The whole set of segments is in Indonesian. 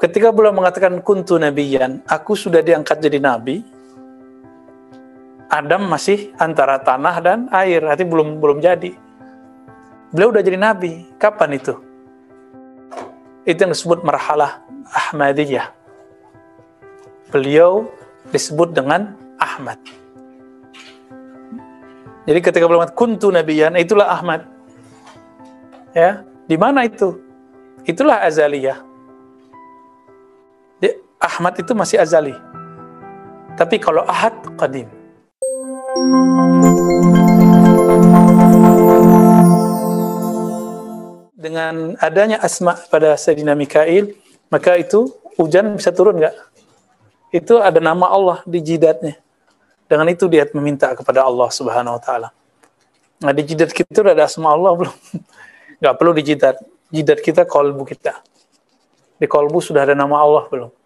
ketika beliau mengatakan kuntu nabiyan, aku sudah diangkat jadi nabi. Adam masih antara tanah dan air, arti belum belum jadi. Beliau udah jadi nabi. Kapan itu? Itu yang disebut marhalah Ahmadiyah. Beliau disebut dengan Ahmad. Jadi ketika beliau kuntu nabiyan, itulah Ahmad. Ya, di mana itu? Itulah azaliyah. Ahmad itu masih azali. Tapi kalau Ahad qadim. Dengan adanya asma pada Sayyidina Mikail, maka itu hujan bisa turun nggak? Itu ada nama Allah di jidatnya. Dengan itu dia meminta kepada Allah Subhanahu wa taala. Nah, di jidat kita ada asma Allah belum? Nggak perlu di jidat. Jidat kita kolbu kita. Di kolbu sudah ada nama Allah belum?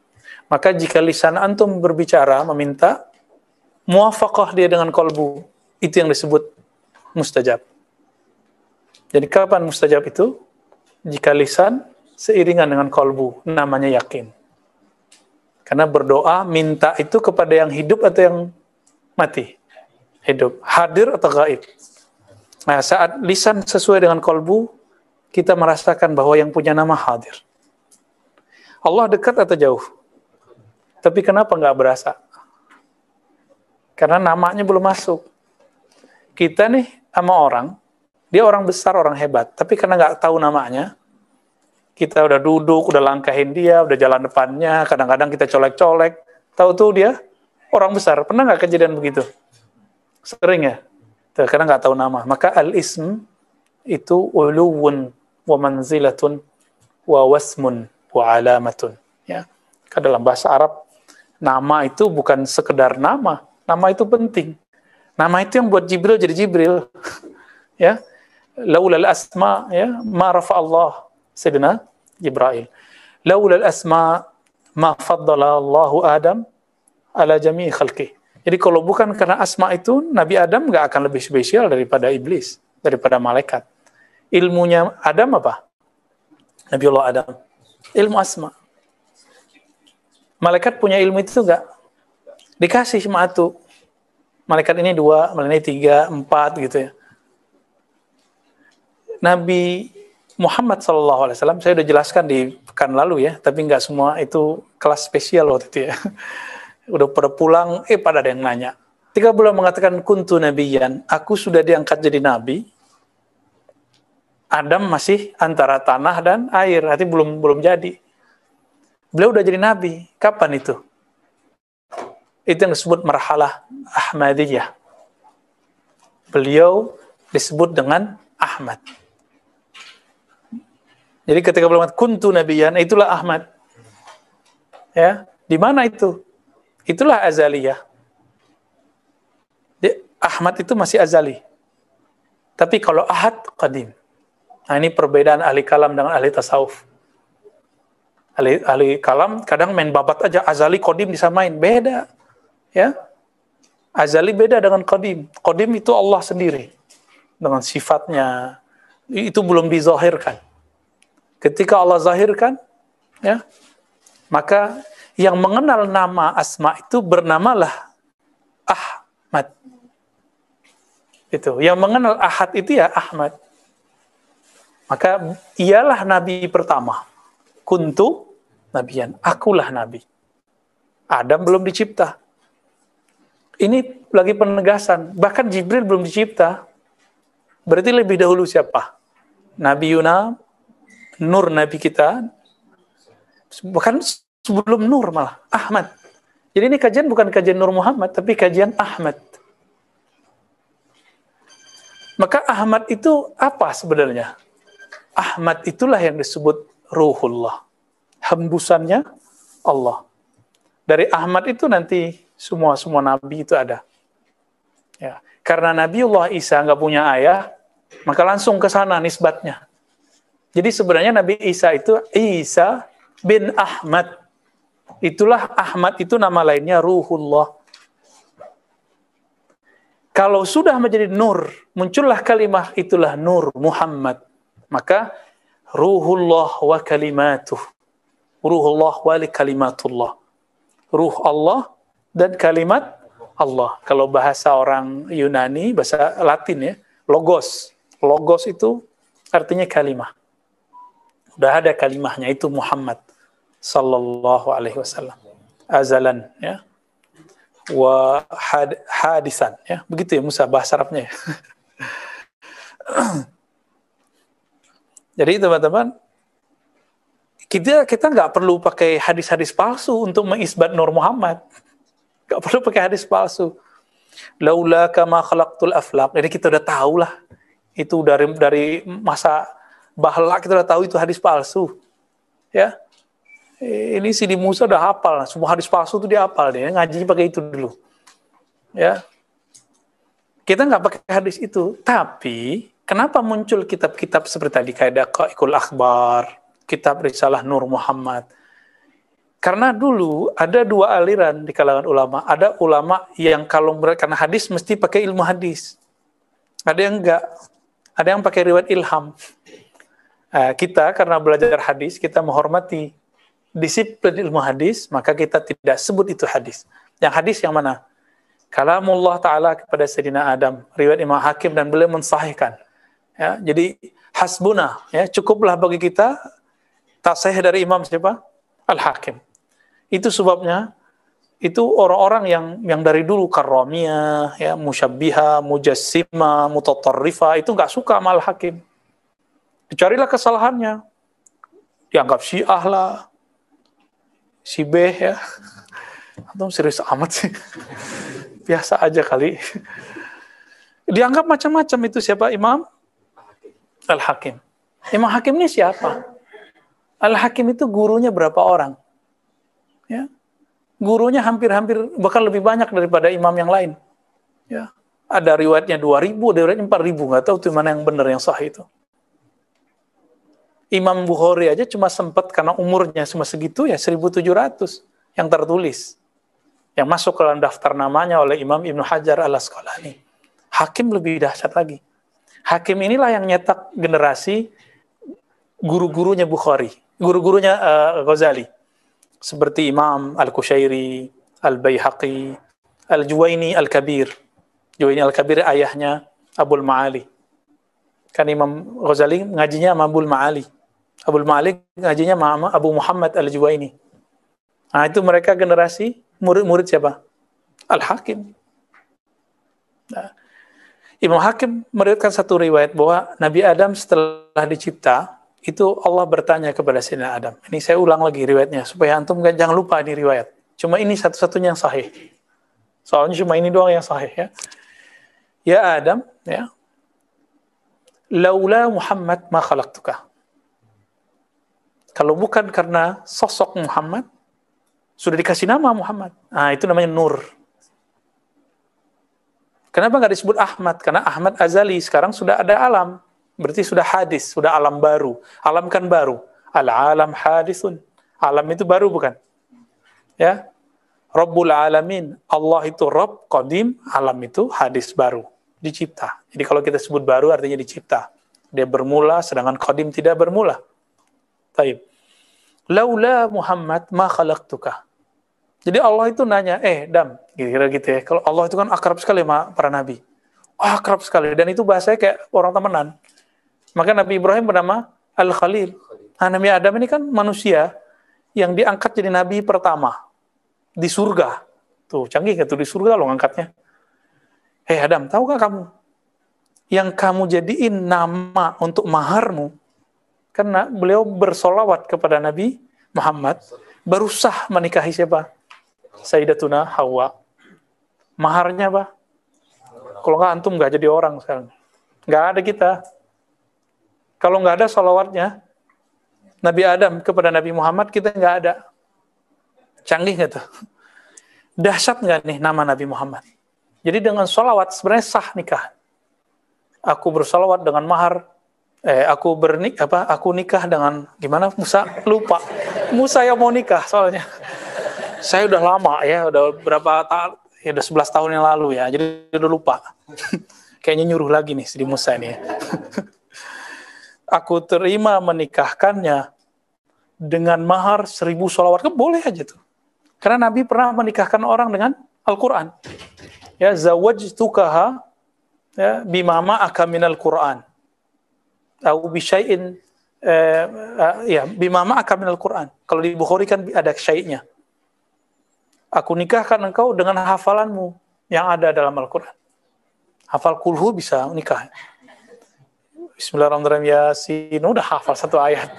Maka jika lisan antum berbicara, meminta, muafakah dia dengan kolbu, itu yang disebut mustajab. Jadi kapan mustajab itu? Jika lisan seiringan dengan kolbu, namanya yakin. Karena berdoa, minta itu kepada yang hidup atau yang mati? Hidup. Hadir atau gaib? Nah, saat lisan sesuai dengan kolbu, kita merasakan bahwa yang punya nama hadir. Allah dekat atau jauh? Tapi kenapa nggak berasa? Karena namanya belum masuk. Kita nih sama orang, dia orang besar, orang hebat. Tapi karena nggak tahu namanya, kita udah duduk, udah langkahin dia, udah jalan depannya, kadang-kadang kita colek-colek. Tahu tuh dia orang besar. Pernah nggak kejadian begitu? Sering ya? Tuh, karena nggak tahu nama. Maka al-ism itu uluwun wa manzilatun wa wasmun wa alamatun. Ya. Dalam bahasa Arab Nama itu bukan sekedar nama, nama itu penting. Nama itu yang buat Jibril jadi Jibril. ya. Laulal asma ya, ma rafa Allah Sayyidina Jibril. Laulal asma ma faddala Allahu Adam ala jami'i khalqi. Jadi kalau bukan karena asma itu, Nabi Adam nggak akan lebih spesial daripada iblis, daripada malaikat. Ilmunya Adam apa? Nabi Allah Adam. Ilmu asma. Malaikat punya ilmu itu enggak? Dikasih cuma satu. Malaikat ini dua, malaikat ini tiga, empat gitu ya. Nabi Muhammad SAW, saya udah jelaskan di pekan lalu ya, tapi nggak semua itu kelas spesial waktu itu ya. Udah pada pulang, eh pada ada yang nanya. Ketika beliau mengatakan kuntu nabiyan, aku sudah diangkat jadi nabi. Adam masih antara tanah dan air, artinya belum belum jadi. Beliau udah jadi nabi. Kapan itu? Itu yang disebut marhalah Ahmadiyah. Beliau disebut dengan Ahmad. Jadi ketika beliau kuntu nabiyan, itulah Ahmad. Ya, di mana itu? Itulah azaliyah. Ahmad itu masih azali. Tapi kalau ahad qadim. Nah, ini perbedaan ahli kalam dengan ahli tasawuf ahli, ahli kalam kadang main babat aja. Azali kodim disamain. Beda ya. Azali beda dengan kodim kodim itu Allah sendiri dengan sifatnya. Itu belum dizahirkan. Ketika Allah zahirkan ya maka yang mengenal nama asma itu bernamalah Ahmad. Itu yang mengenal Ahad itu ya Ahmad. Maka ialah nabi pertama kuntu nabiyan. Akulah nabi. Adam belum dicipta. Ini lagi penegasan. Bahkan Jibril belum dicipta. Berarti lebih dahulu siapa? Nabi Yuna, Nur Nabi kita. Bahkan sebelum Nur malah. Ahmad. Jadi ini kajian bukan kajian Nur Muhammad, tapi kajian Ahmad. Maka Ahmad itu apa sebenarnya? Ahmad itulah yang disebut ruhullah. Hembusannya Allah. Dari Ahmad itu nanti semua semua nabi itu ada. Ya, karena Nabiullah Isa nggak punya ayah, maka langsung ke sana nisbatnya. Jadi sebenarnya Nabi Isa itu Isa bin Ahmad. Itulah Ahmad itu nama lainnya Ruhullah. Kalau sudah menjadi nur, muncullah kalimah itulah nur Muhammad. Maka ruhullah wa kalimatuh Ruhullah wali kalimatullah. Ruh Allah dan kalimat Allah. Kalau bahasa orang Yunani, bahasa Latin ya, logos. Logos itu artinya kalimah. Udah ada kalimahnya itu Muhammad sallallahu alaihi wasallam. Azalan ya. Wa had, hadisan ya. Begitu ya Musa bahasa Arabnya ya. Jadi teman-teman, kita kita nggak perlu pakai hadis-hadis palsu untuk mengisbat Nur Muhammad. Nggak perlu pakai hadis palsu. Laula kama khalaqtul aflaq. Jadi kita udah tahu lah. Itu dari dari masa bahla kita udah tahu itu hadis palsu. Ya. Ini si di Musa udah hafal. Semua hadis palsu itu dia hafal dia. Ngaji pakai itu dulu. Ya. Kita nggak pakai hadis itu. Tapi Kenapa muncul kitab-kitab seperti tadi kayak Daqaiqul Akhbar, kitab Risalah Nur Muhammad? Karena dulu ada dua aliran di kalangan ulama. Ada ulama yang kalau mereka karena hadis mesti pakai ilmu hadis. Ada yang enggak. Ada yang pakai riwayat ilham. Nah, kita karena belajar hadis, kita menghormati disiplin ilmu hadis, maka kita tidak sebut itu hadis. Yang hadis yang mana? Kalamullah Ta'ala kepada Sayyidina Adam, riwayat Imam Hakim dan beliau mensahihkan. Ya, jadi hasbuna, ya cukuplah bagi kita tasih dari Imam siapa? Al-Hakim. Itu sebabnya itu orang-orang yang yang dari dulu karomia, ya musyabbiha, mujassima, mutatarrifa itu nggak suka sama Al-Hakim. Dicarilah kesalahannya. Dianggap syiah lah, si B ya. Atau serius amat sih. Biasa aja kali. Dianggap macam-macam itu siapa imam? Al-Hakim. Imam Hakim ini siapa? Al-Hakim itu gurunya berapa orang? Ya. Gurunya hampir-hampir bahkan lebih banyak daripada imam yang lain. Ya. Ada riwayatnya 2000, ada riwayatnya 4000, nggak tahu itu mana yang benar yang sah itu. Imam Bukhari aja cuma sempat karena umurnya cuma segitu ya 1700 yang tertulis. Yang masuk ke dalam daftar namanya oleh Imam Ibnu Hajar al-Asqalani. Hakim lebih dahsyat lagi. Hakim inilah yang nyetak generasi guru-gurunya Bukhari, guru-gurunya uh, Ghazali. Seperti Imam Al-Kushairi, Al-Bayhaqi, Al-Juwaini Al-Kabir. Juwaini Al-Kabir ayahnya Abul Ma'ali. Kan Imam Ghazali ngajinya sama Abul Ma'ali. Abul Ma'ali ngajinya sama Abu Muhammad Al-Juwaini. Nah, itu mereka generasi murid-murid siapa? Al-Hakim. Nah, Imam Hakim meriwayatkan satu riwayat bahwa Nabi Adam setelah dicipta itu Allah bertanya kepada Sayyidina Adam. Ini saya ulang lagi riwayatnya supaya antum gak, jangan lupa ini riwayat. Cuma ini satu-satunya yang sahih. Soalnya cuma ini doang yang sahih ya. Ya Adam, ya. Laula Muhammad ma khalaqtuka. Kalau bukan karena sosok Muhammad, sudah dikasih nama Muhammad. Nah, itu namanya nur. Kenapa nggak disebut Ahmad? Karena Ahmad Azali sekarang sudah ada alam. Berarti sudah hadis, sudah alam baru. Alam kan baru. Al-alam hadisun. Alam itu baru bukan? Ya. Rabbul alamin. Allah itu Rabb, Qadim, alam itu hadis baru. Dicipta. Jadi kalau kita sebut baru artinya dicipta. Dia bermula sedangkan Qadim tidak bermula. Taib. Laula Muhammad ma khalaqtuka. Jadi Allah itu nanya, eh Dam, kira-kira gitu ya. Kalau Allah itu kan akrab sekali sama para nabi. Oh, akrab sekali. Dan itu bahasanya kayak orang temenan. Maka Nabi Ibrahim bernama Al-Khalil. Nah, Nabi Adam ini kan manusia yang diangkat jadi nabi pertama di surga. Tuh, canggih gitu di surga loh ngangkatnya. Hei Adam, tahu gak kamu? Yang kamu jadiin nama untuk maharmu, karena beliau bersolawat kepada Nabi Muhammad, baru menikahi siapa? Sayyidatuna Hawa. Maharnya apa? Kalau nggak antum nggak jadi orang sekarang. Nggak ada kita. Kalau nggak ada salawatnya Nabi Adam kepada Nabi Muhammad kita nggak ada. Canggih nggak tuh? Dahsyat nggak nih nama Nabi Muhammad? Jadi dengan salawat sebenarnya sah nikah. Aku bersalawat dengan mahar eh aku bernik apa aku nikah dengan gimana Musa lupa Musa yang mau nikah soalnya saya udah lama ya, udah berapa tahun, ya udah 11 tahun yang lalu ya, jadi udah lupa. Kayaknya nyuruh lagi nih Sidi Musa ini ya. Aku terima menikahkannya dengan mahar seribu sholawat, kan boleh aja tuh. Karena Nabi pernah menikahkan orang dengan Al-Quran. Ya, zawajtukaha ya, bimama akaminal Quran. Atau bisyai'in eh, eh, ya bimama akaminal Quran. Kalau di Bukhari kan ada syai'nya. Aku nikahkan engkau dengan hafalanmu yang ada dalam Al-Quran. Hafal kulhu bisa nikah. Bismillahirrahmanirrahim Yasin. Udah hafal satu ayat.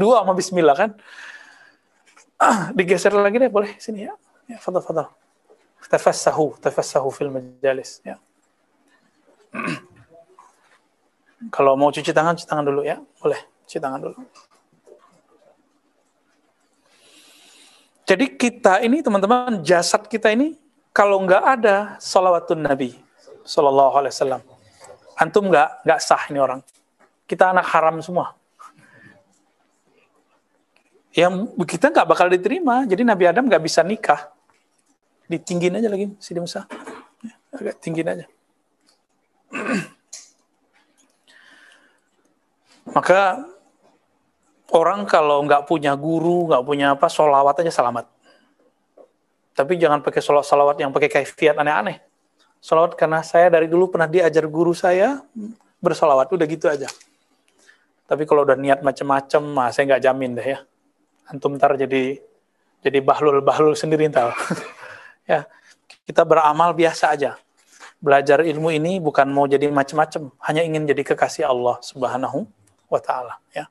Dua sama Bismillah kan. Digeser lagi deh boleh sini ya. Ya, fadal fadal. Tafassahu, tafassahu fil majalis ya. Kalau mau cuci tangan, cuci tangan dulu ya. Boleh, cuci tangan dulu. Jadi kita ini teman-teman jasad kita ini kalau nggak ada salawatun Nabi Sallallahu Alaihi Wasallam, antum nggak nggak sah ini orang. Kita anak haram semua. Yang kita nggak bakal diterima. Jadi Nabi Adam nggak bisa nikah. Ditinggin aja lagi, Sidi Musa. Agak tinggiin aja. Maka orang kalau nggak punya guru, nggak punya apa, solawat aja selamat. Tapi jangan pakai solawat solawat yang pakai kaifiat aneh-aneh. Solawat karena saya dari dulu pernah diajar guru saya bersolawat, udah gitu aja. Tapi kalau udah niat macem-macem, mah saya nggak jamin deh ya. Antum ntar jadi jadi bahlul-bahlul sendiri ntar. ya, kita beramal biasa aja. Belajar ilmu ini bukan mau jadi macem-macem, hanya ingin jadi kekasih Allah Subhanahu wa taala, ya.